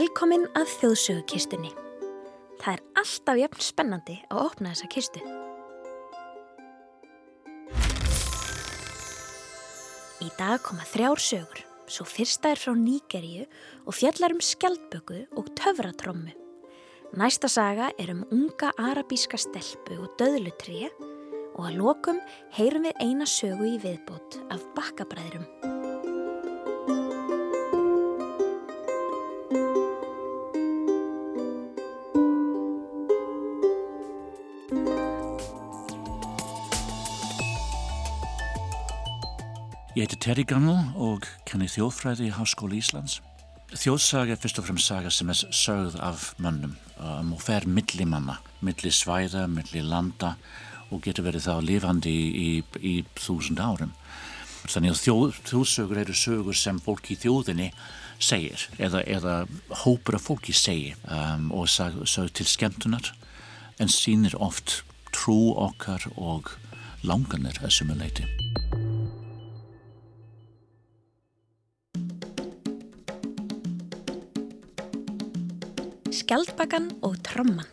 Velkomin að þjóðsögukistunni. Það er alltaf jafn spennandi að opna þessa kistu. Í dag koma þrjár sögur. Svo fyrsta er frá Nígeríu og fjallar um skjaldböku og töfratrommu. Næsta saga er um unga arabíska stelpu og döðlutrið og að lokum heyrum við eina sögu í viðbót af bakkabræðrum. Ég heiti Terri Gammal og kenni þjóðfræði í Háskóli Íslands. Þjóðsaga er fyrst og fremst saga sem er sögð af mönnum um, og fer milli manna, milli svæða, milli landa og getur verið þá lifandi í, í, í þúsund árum. Þannig að þjóð, þjóðsögur eru sögur sem fólk í þjóðinni segir eða, eða hópur af fólki segir um, og sög til skemmtunar en sínir oft trú okkar og langanir að sumuleiti. Skjaldbakan og tromman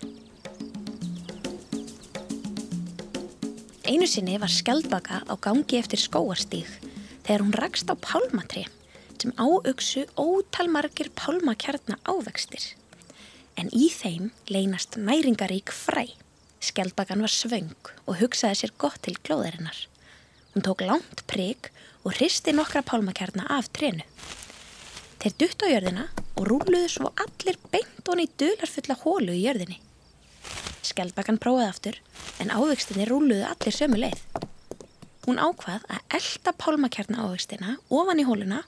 Einu sinni var skjaldbaka á gangi eftir skóarstíg þegar hún rakst á pálmatri sem áugsu ótalmargir pálmakjarna ávextir. En í þeim leynast næringarík fræ. Skjaldbakan var svöng og hugsaði sér gott til glóðarinnar. Hún tók langt prigg og hristi nokkra pálmakjarna af trénu. Þeir dutt á jörðina og rúluðu svo allir beint honi í dularfulla hólu í jörðinni. Skeldbakan prófaði aftur en ávegstinni rúluðu allir sömu leið. Hún ákvað að elda pálmakjarna ávegstina ofan í hóluna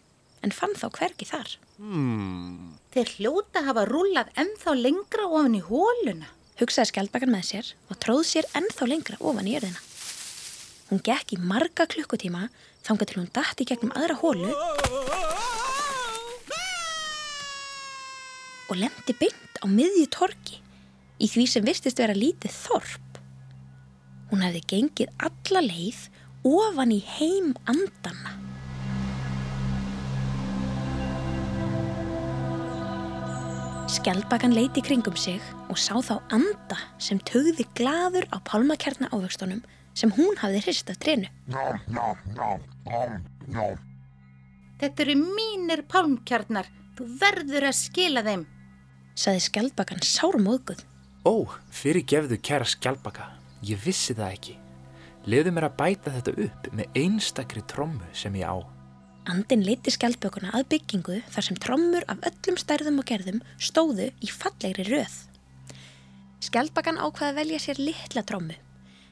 en fann þá hvergi þar. Hmm. Þeir hljóta hafa rúlað ennþá lengra ofan í hóluna. Hugsaði skeldbakan með sér og tróð sér ennþá lengra ofan í jörðina. Hún gekk í marga klukkutíma þángar til hún dætti gegnum aðra hólu og lemdi beint á miðju torki í því sem virtist vera lítið þorp. Hún hefði gengið alla leið ofan í heim andana. Skjaldbakan leiti kringum sig og sá þá anda sem tögði gladur á pálmakjarna ávöxtunum sem hún hafði hrist af trénu. Þetta eru mínir pálmkjarnar. Þú verður að skila þeim saði skjaldbakan sármóðguð. Ó, fyrir gefðu kæra skjaldbaka, ég vissi það ekki. Leðu mér að bæta þetta upp með einstakri trommu sem ég á. Andin leiti skjaldbökuna að byggingu þar sem trommur af öllum stærðum og gerðum stóðu í fallegri röð. Skjaldbakan ákvaði að velja sér litla trommu,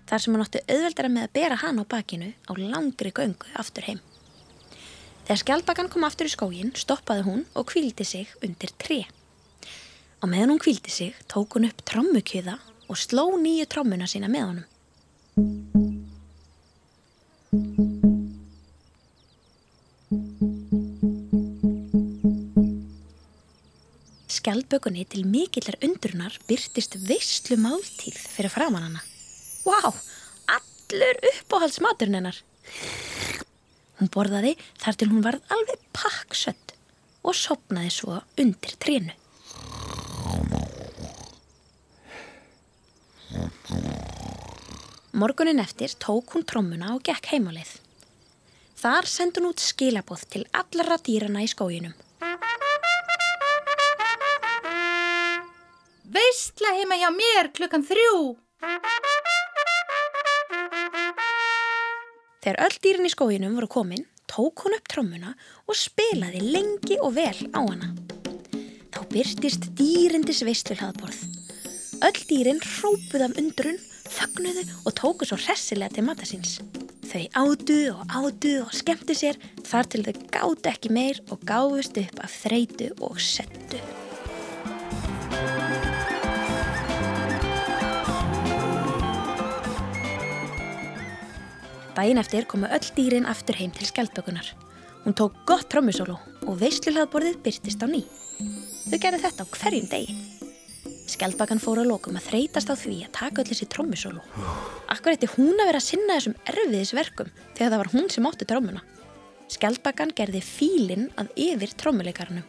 þar sem hann átti auðveldara með að bera hann á bakinu á langri göngu aftur heim. Þegar skjaldbakan kom aftur í skógin, stoppaði hún og kvíldi sig undir tre. Á meðan hún kvildi sig tók hún upp trommukjöða og sló nýju trommuna sína með honum. Skjaldbökunni til mikillar undrunar byrtist veistlu máltíð fyrir framann hana. Vá, wow, allur uppáhaldsmaturinn hennar. Hún borðaði þar til hún varð alveg pakksött og sopnaði svo undir trénu. Morgunin eftir tók hún trommuna og gekk heimalið. Þar sendi hún út skilabóð til allara dýrana í skóginum. Veistla heima hjá mér klukkan þrjú. Þegar öll dýrin í skóginum voru komin, tók hún upp trommuna og spilaði lengi og vel á hana. Þá byrtist dýrindis veistlu hlaðborð. Öll dýrin hrópuð af undrun þögnuðu og tóku svo hressilega til matta síns. Þau ádu og ádu og skemmtu sér þar til þau gátt ekki meir og gáfust upp af þreitu og settu. Dæin eftir komu öll dýrin aftur heim til skjaldbökunar. Hún tók gott trómusólu og veisluhlaðborðið byrtist á ný. Þau gerði þetta á hverjum degi. Skjaldbakan fór að lokum að þreytast á því að taka öll þessi trommusólu. Akkur eftir hún að vera að sinna þessum erfiðisverkum þegar það var hún sem átti trommuna. Skjaldbakan gerði fílinn að yfir trommuleikarnum.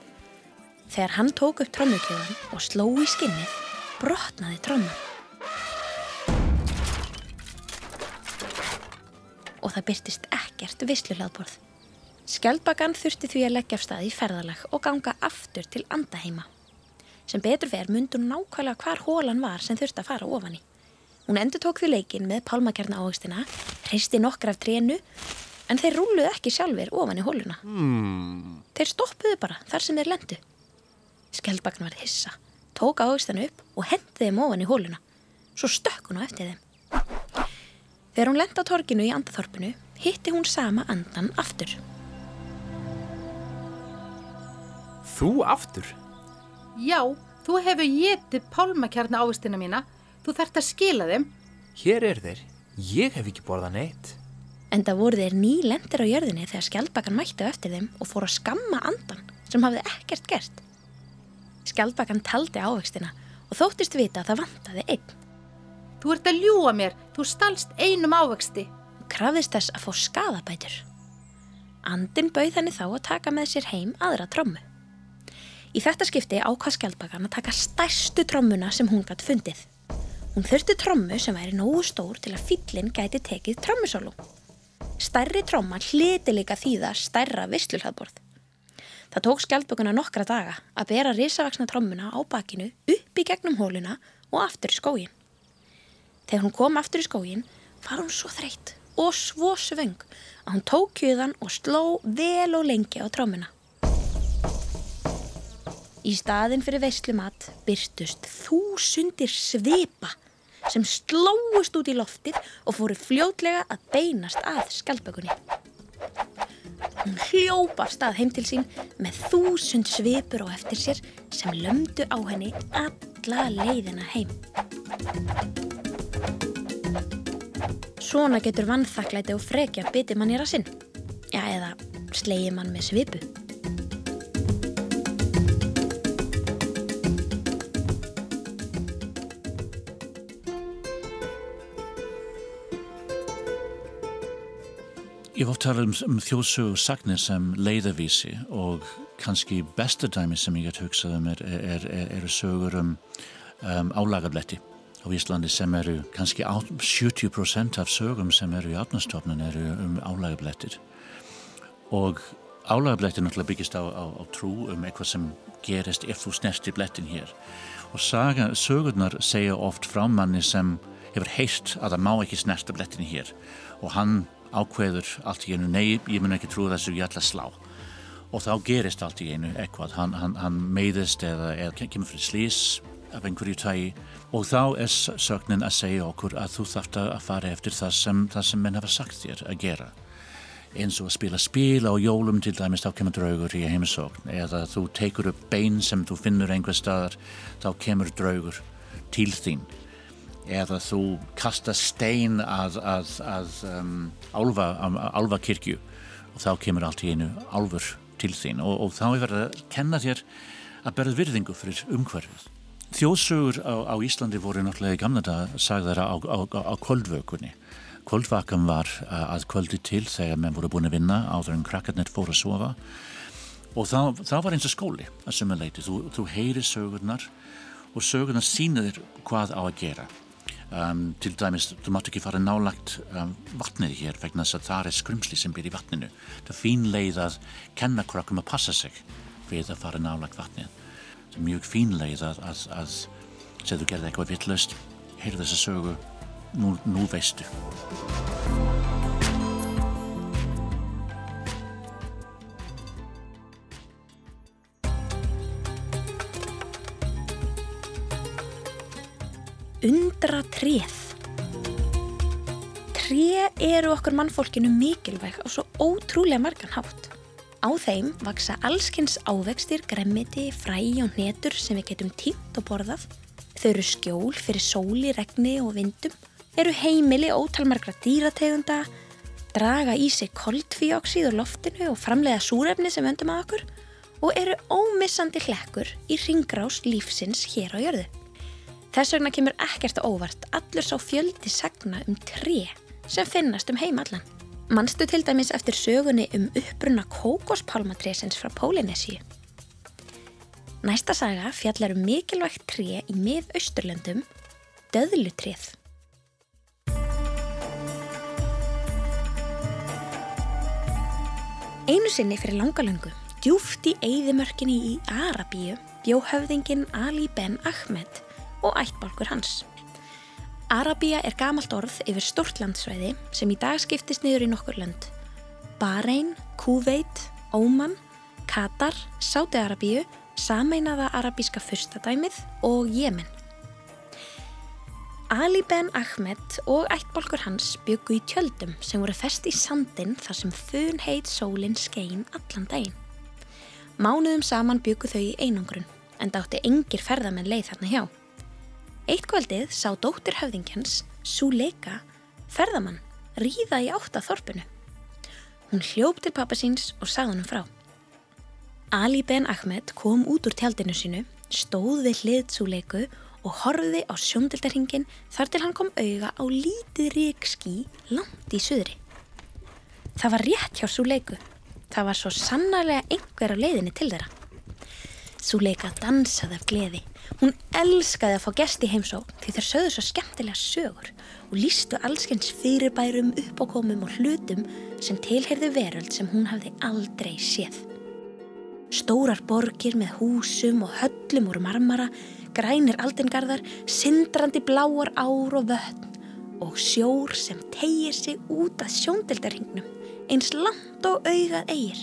Þegar hann tók upp trommukjöðan og sló í skinnið, brotnaði tromman. Og það byrtist ekkert visluhlaðborð. Skjaldbakan þurfti því að leggja af stað í ferðalag og ganga aftur til andaheima. Sem betur verð mundur nákvæmlega hvar hólan var sem þurfti að fara ofan í. Hún endur tók því leikin með pálmakjarna áhegstina, hreisti nokkra af trénu, en þeir rúluðu ekki sjálfur ofan í hóluna. Hmm. Þeir stoppuðu bara þar sem þeir lendu. Skeldbakn var hissa, tók áhegstan upp og hendi þeim ofan í hóluna. Svo stökk hún á eftir þeim. Þegar hún lendi á torginu í andaþorpinu, hitti hún sama andan aftur. Þú aftur? Já, þú hefur getið pálmakjarna ávistina mína. Þú þarft að skila þeim. Hér er þeir. Ég hef ekki borðað neitt. En það voru þeir ný lendir á jörðinni þegar skjaldbakan mætti á eftir þeim og fór að skamma andan sem hafði ekkert gert. Skjaldbakan taldi ávegstina og þóttist vita að það vantaði einn. Þú ert að ljúa mér. Þú stalst einum ávexti. Hún krafðist þess að fá skadabætur. Andin bauð henni þá að taka með sér heim aðra trommu. Í þetta skipti ákvað skjaldbakan að taka stærstu trommuna sem hún gætt fundið. Hún þurfti trommu sem væri nógu stór til að fyllin gæti tekið trommusólu. Stærri tromma hliti líka þýða stærra visslulhadborð. Það tók skjaldbökunna nokkra daga að bera risavaksna trommuna á bakinu upp í gegnum hóluna og aftur í skógin. Þegar hún kom aftur í skógin var hún svo þreytt og svo svöng að hún tók kjöðan og sló vel og lengi á trommuna. Í staðin fyrir veislumat byrtust þúsundir svipa sem slóist út í loftið og fóru fljótlega að beinast að skjaldbökunni. Hún hljópa af stað heim til sín með þúsund svipur á eftir sér sem lömdu á henni alla leiðina heim. Svona getur vannþakklæti og frekja biti mann í rassinn. Já, eða slegið mann með svipu. Ég var talað um, um þjóðsögu sagnir sem leiðavísi og kannski besta dæmi sem ég get hugsað um er, er, er, eru sögur um, um álagabletti á Íslandi sem eru kannski á, 70% af sögum sem eru í átnastofnun eru um álagablettir. Og álagablettir náttúrulega byggist á, á, á trú um eitthvað sem gerist ef þú snerti blettin hér. Og saga, sögurnar segja oft frá manni sem hefur heilt að það má ekki snerta blettin hér. Og hann ákveður allt í einu, nei, ég mun ekki trúa þessu, ég ætla að slá. Og þá gerist allt í einu eitthvað, hann, hann, hann meiðist eða, eða kemur fyrir slís af einhverju tægi og þá er sögnin að segja okkur að þú þarft að fara eftir það sem, það sem menn hafa sagt þér að gera. Eins og að spila spil á jólum til dæmis þá kemur draugur í heimsókn. Eða þú tekur upp bein sem þú finnur einhver staðar þá kemur draugur til þín eða þú kasta stein að, að, að um, álfa, álfa kirkju og þá kemur allt í einu álfur til þín og, og þá er verið að kenna þér að berða virðingu fyrir umhverfið. Þjóðsögur á, á Íslandi voru náttúrulega í gamla dag sagðara á, á, á kvöldvökunni. Kvöldvakan var að kvöldi til þegar menn voru búin að vinna áður en krakkarnir fóru að sofa og þá, þá var eins og skóli að sumuleiti. Þú, þú heyri sögurnar og sögurnar sínaðir hvað á að gera. Um, til dæmis, þú mátt ekki fara nálagt um, vatnið hér vegna þess að það er skrumsli sem byrja í vatninu. Það er fín leið að kenna krokkum að passa sig við að fara nálagt vatnið. Það er mjög fín leið að, að, að segðu gerði eitthvað vittlust heyrðu þessa sögu nú, nú veistu Undra treð. Tré eru okkur mannfólkinu mikilvæg á svo ótrúlega margan hátt. Á þeim vaksa allskynns ávextir, gremmiti, fræ og netur sem við getum tínt og borðað. Þau eru skjól fyrir sóli, regni og vindum, eru heimili ótalmargra dýrategunda, draga í sig koldfíóksíð og loftinu og framlega súrefni sem vöndum að okkur og eru ómissandi hlekkur í ringrás lífsins hér á jörðu. Þess vegna kemur ekkert óvart allur sá fjöldi sagna um tré sem finnast um heim allan. Manstu til dæmis eftir sögunni um uppbrunna kókospálmatrésins frá Pólinesíu? Næsta saga fjallar um mikilvægt tré í mið-austurlöndum, döðlutrið. Einu sinni fyrir langalöngu, djúft í eigðimörkinni í Arabíu, bjó höfðingin Ali Ben Ahmed og ættbálkur hans. Arabía er gamalt orð yfir stort landsvæði sem í dag skiptist niður í nokkur lönd. Bahrein, Kuveit, Óman, Katar, Sáti-Arabíu, sameinaða arabíska fyrstadæmið og Jemen. Ali Ben Ahmed og ættbólkur hans byggu í tjöldum sem voru fest í sandin þar sem þun heit sólinn skein allan daginn. Mánuðum saman byggu þau í einangrun en dátti engir ferðamenn leið þarna hjá. Eitt kvöldið sá dóttir höfðingjans, Suleika, ferðamann ríða í átta þorpunu. Hún hljópt til pappa síns og sagði hann frá. Ali Ben Ahmed kom út úr tjaldinu sínu, stóð við hlið Suleiku og horfiði á sjóndildarhingin þar til hann kom auga á lítið ríkskí langt í suðri. Það var rétt hjá Suleiku. Það var svo sannarlega einhver á leiðinni til þeirra. Suleika dansaði af gleði. Hún elskaði að fá gesti heimsó því þeir sögðu svo skemmtilega sögur og lístu allskens fyrirbærum, uppákomum og hlutum sem tilherðu veröld sem hún hafði aldrei séð. Stórar borgir með húsum og höllum úr marmara grænir aldingarðar, sindrandi bláar ár og vötn og sjór sem tegir sig út að sjóndildarhingnum, eins langt og augað eigir.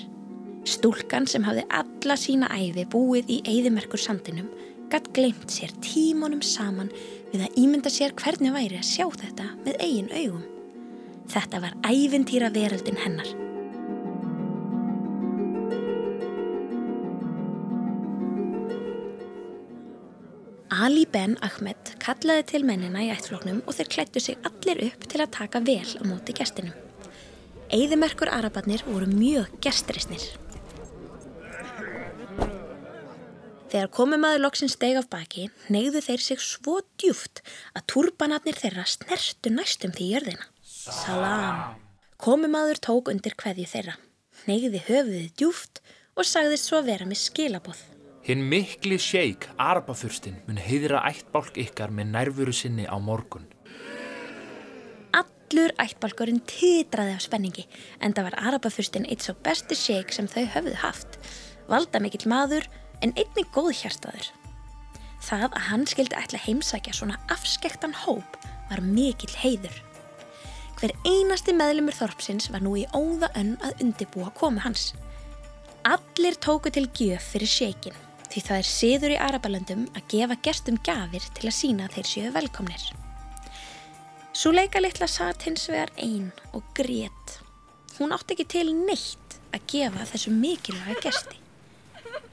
Stúlkan sem hafði alla sína æfi búið í eigðimerkur sandinum gatt glemt sér tímonum saman við að ímynda sér hvernig væri að sjá þetta með eigin augum. Þetta var ævintýra veröldin hennar. Ali Ben Ahmed kallaði til mennina í ættfloknum og þeir klættu sig allir upp til að taka vel á móti gestinum. Eðimerkur arabarnir voru mjög gestrisnir. Þegar komumadur loksin steg af baki, neyðu þeir sig svo djúft að turbanatnir þeirra snertu næstum því jörðina. Salam! Komumadur tók undir hverju þeirra, neyði höfuðið djúft og sagðist svo vera með skilaboð. Hinn mikli sheik, Arabafurstinn, mun heiðra ættbálk ykkar með nærvuru sinni á morgun. Allur ættbálkurinn titraði af spenningi en það var Arabafurstinn eitt svo besti sheik sem þau höfðu haft. Valda mikill maður en einnig góð hjartaður. Það að hann skildi ætla heimsækja svona afskektan hóp var mikill heiður. Hver einasti meðlumur Þorpsins var nú í óða önn að undibúa komu hans. Allir tóku til gjöf fyrir sheikin því það er siður í Arabalöndum að gefa gestum gafir til að sína þeir séu velkomnir. Súleika litla satt hins vegar einn og grét. Hún átti ekki til neitt að gefa þessu mikilvæga gesti.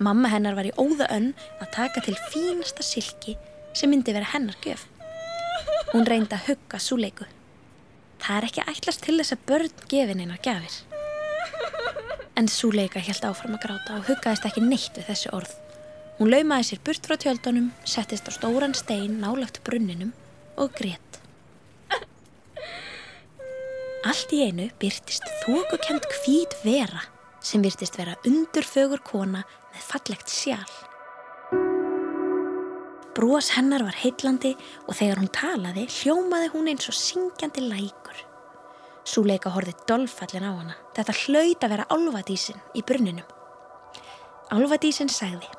Mamma hennar var í óða önn að taka til fínasta silki sem myndi vera hennar gjöf. Hún reyndi að hugga súleiku. Það er ekki ætlast til þess að börn gefin eina gafir. En súleika held áfram að gráta og huggaðist ekki neitt við þessu orð. Hún laumaði sér burt frá tjöldunum, settist á stóran stein nálagt brunninum og grétt. Allt í einu byrtist þókukend hvít vera sem byrtist vera undurfögur kona með fallegt sjál. Brós hennar var heitlandi og þegar hún talaði hljómaði hún eins og syngjandi lækur. Súleika horfið dolfallin á hana. Þetta hlaut að vera álvadísin í brunninum. Álvadísin sagði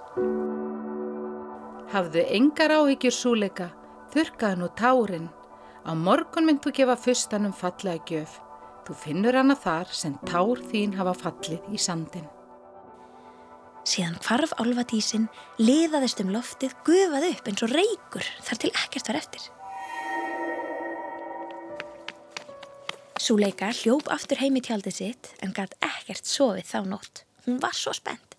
Hafðu engar áhyggjur súleika, þurkaðu nú tárin. Á morgun mynd þú gefa fyrstanum fallega gjöf. Þú finnur hana þar sem tár þín hafa fallið í sandin. Síðan hvarf álvadísin, liðaðist um loftið, gufaði upp eins og reykur þar til ekkert var eftir. Súleika hljóp aftur heim í tjaldið sitt en gæt ekkert sofið þá nótt. Hún var svo spennt.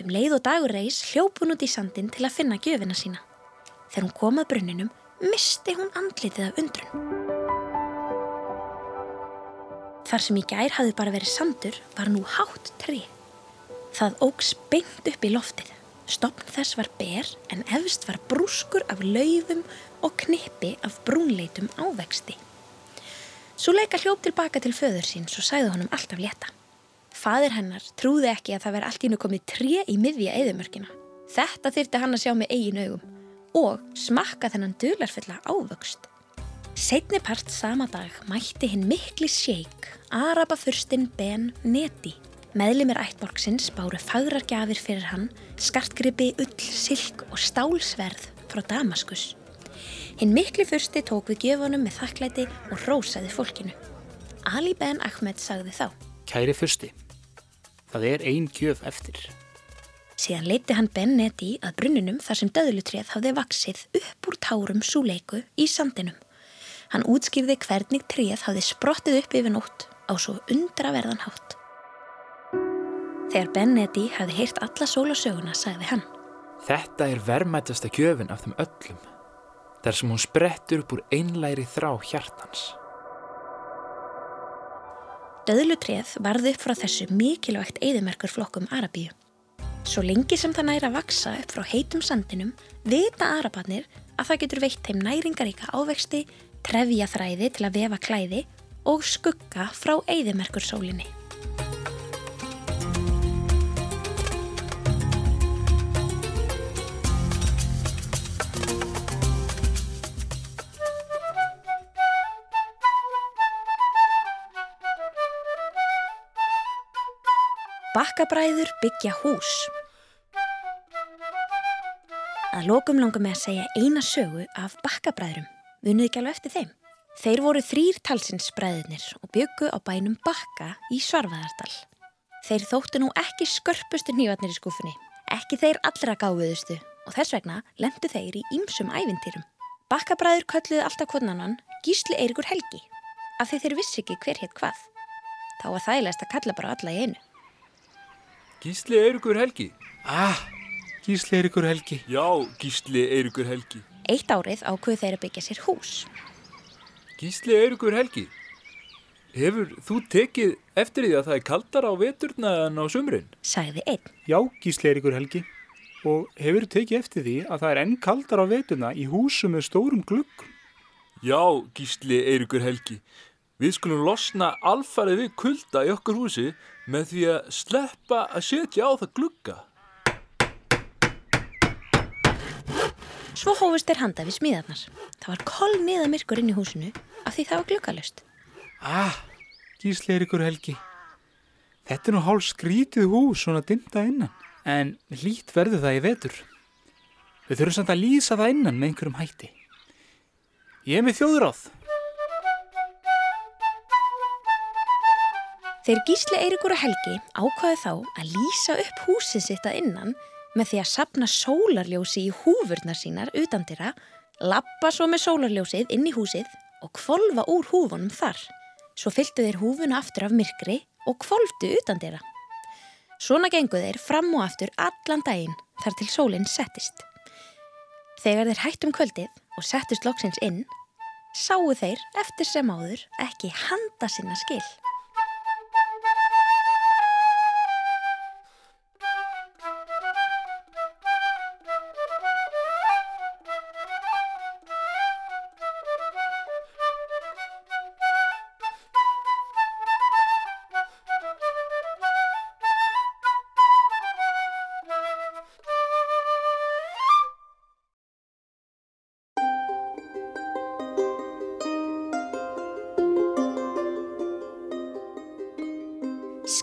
Um leið og dagur reys hljóp hún út í sandin til að finna gjöfina sína. Þegar hún kom að brunninum, misti hún andlitið af undrun. Þar sem í gær hafði bara verið sandur var nú hátt tri. Það ógs beint upp í loftið. Stopn þess var ber en efst var brúskur af laufum og knippi af brúnleitum ávexti. Svo leika hljóp tilbaka til föður síns og sæði honum alltaf létta. Fadir hennar trúði ekki að það veri allt í nú komið tré í miðja eðumörkina. Þetta þyrti hann að sjá með eigin augum og smakka þennan dularfulla ávöxt. Setni part sama dag mætti hinn mikli sjeik, Arabafurstinn Ben Neti. Meðlimir ættborgsins báru fagrar gafir fyrir hann, skartgripi, ull, silk og stálsverð frá Damaskus. Hinn mikli fursti tók við gjöfunum með þakklæti og rósaði fólkinu. Ali Ben Ahmed sagði þá. Kæri fursti, það er ein gjöf eftir. Síðan leiti hann Ben Neti að brunnunum þar sem döðlutrið hafði vaksið upp úr tárum súleiku í sandinum. Hann útskýrði hvernig tríð hafði sprottið upp yfir nótt á svo undraverðan hátt. Þegar Ben Neti hafði heyrt alla sólasöguna, sagði hann. Þetta er verðmættasta gjöfin af þeim öllum. Þar sem hún sprettur upp úr einlæri þrá hjartans. Döðlutrið varði upp frá þessu mikilvægt eðimerkur flokkum Arabíu. Svo lengi sem það næra að vaksa upp frá heitum sandinum vita arabarnir að það getur veitt þeim næringaríka ávexti, trefja þræði til að vefa klæði og skugga frá eigðimerkur sólinni. Bakkabræður byggja hús. Að lokum langar með að segja eina sögu af bakkabræðurum. Vunuð ekki alveg eftir þeim. Þeir voru þrýr talsins bræðurnir og byggu á bænum Bakka í Svarfaðardal. Þeir þóttu nú ekki skörpustu nývatnir í skúfunni, ekki þeir allra gáfiðustu og þess vegna lendu þeir í ýmsum ævintýrum. Bakkabræður kölluði alltaf konanann Gísli Eirikur Helgi af því þeir vissi ekki hver hétt hvað. Þá var þægilegast að kalla bara alla í einu. Gísli Eirikur Helgi. Ah, Gísli Eirikur Helgi. Já, Gísli Eirikur Helgi. Eitt árið ákveðu þeir að byggja sér hús. Gísli Eirikur Helgi. Hefur þú tekið eftir því að það er kaldar á veturna en á sumrin? Sagði einn. Já, Gísli Eirikur Helgi. Og hefur tekið eftir því að það er enn kaldar á vetuna í húsu með stórum glugg. Já, Gísli Eirikur Helgi. Við skulum losna alfarið við kulda í okkur húsi með því að sleppa að setja á það glugga. Svo hófust þeir handa við smíðarnar. Það var koll niða myrkur inn í húsinu af því það var gluggalust. Ah, Gísli Eirikur Helgi. Þetta er nú hálf skrítið hús svona dimta innan. En lít verður það í vetur. Við þurfum samt að lýsa það innan með einhverjum hætti. Ég er með þjóðuráð. Þeir gísli Eirikur og Helgi ákvaði þá að lýsa upp húsið sitt að innan með því að sapna sólarljósi í húfurnar sínar utandira, lappa svo með sólarljósið inn í húsið og kvolva úr húfunum þar. Svo fylgdu þeir húfuna aftur af myrkri og kvolfdu utandira. Svona gengu þeir fram og aftur allan daginn þar til sólinn settist. Þegar þeir hættum kvöldið og settist loksins inn, sáu þeir eftir sem áður ekki handa sinna skil.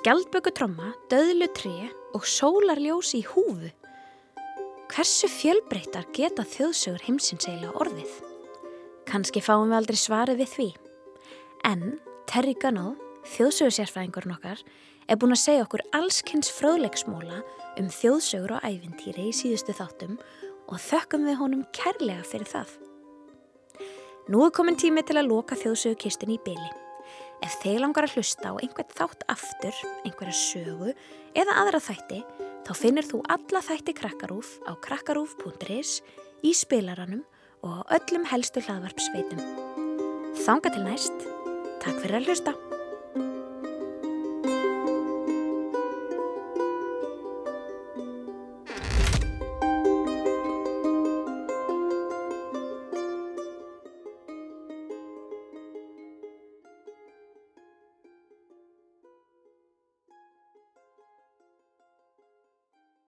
Skjaldbökutromma, döðlu tré og sólarljós í húfu. Hversu fjölbreyttar geta þjóðsögur heimsins eiginlega orðið? Kanski fáum við aldrei svarið við því. En Terry Gunnell, þjóðsögursérfræðingurinn okkar, er búin að segja okkur allskynns fróðleiksmóla um þjóðsögur og ævintýri í síðustu þáttum og þökkum við honum kærlega fyrir það. Nú er komin tími til að loka þjóðsögukistin í byli. Ef þeir langar að hlusta á einhvern þátt aftur, einhverja sögu eða aðra þætti, þá finnir þú alla þætti Krakkarúf á krakkarúf.is, í spilaranum og öllum helstu hlaðvarpsveitum. Þanga til næst, takk fyrir að hlusta!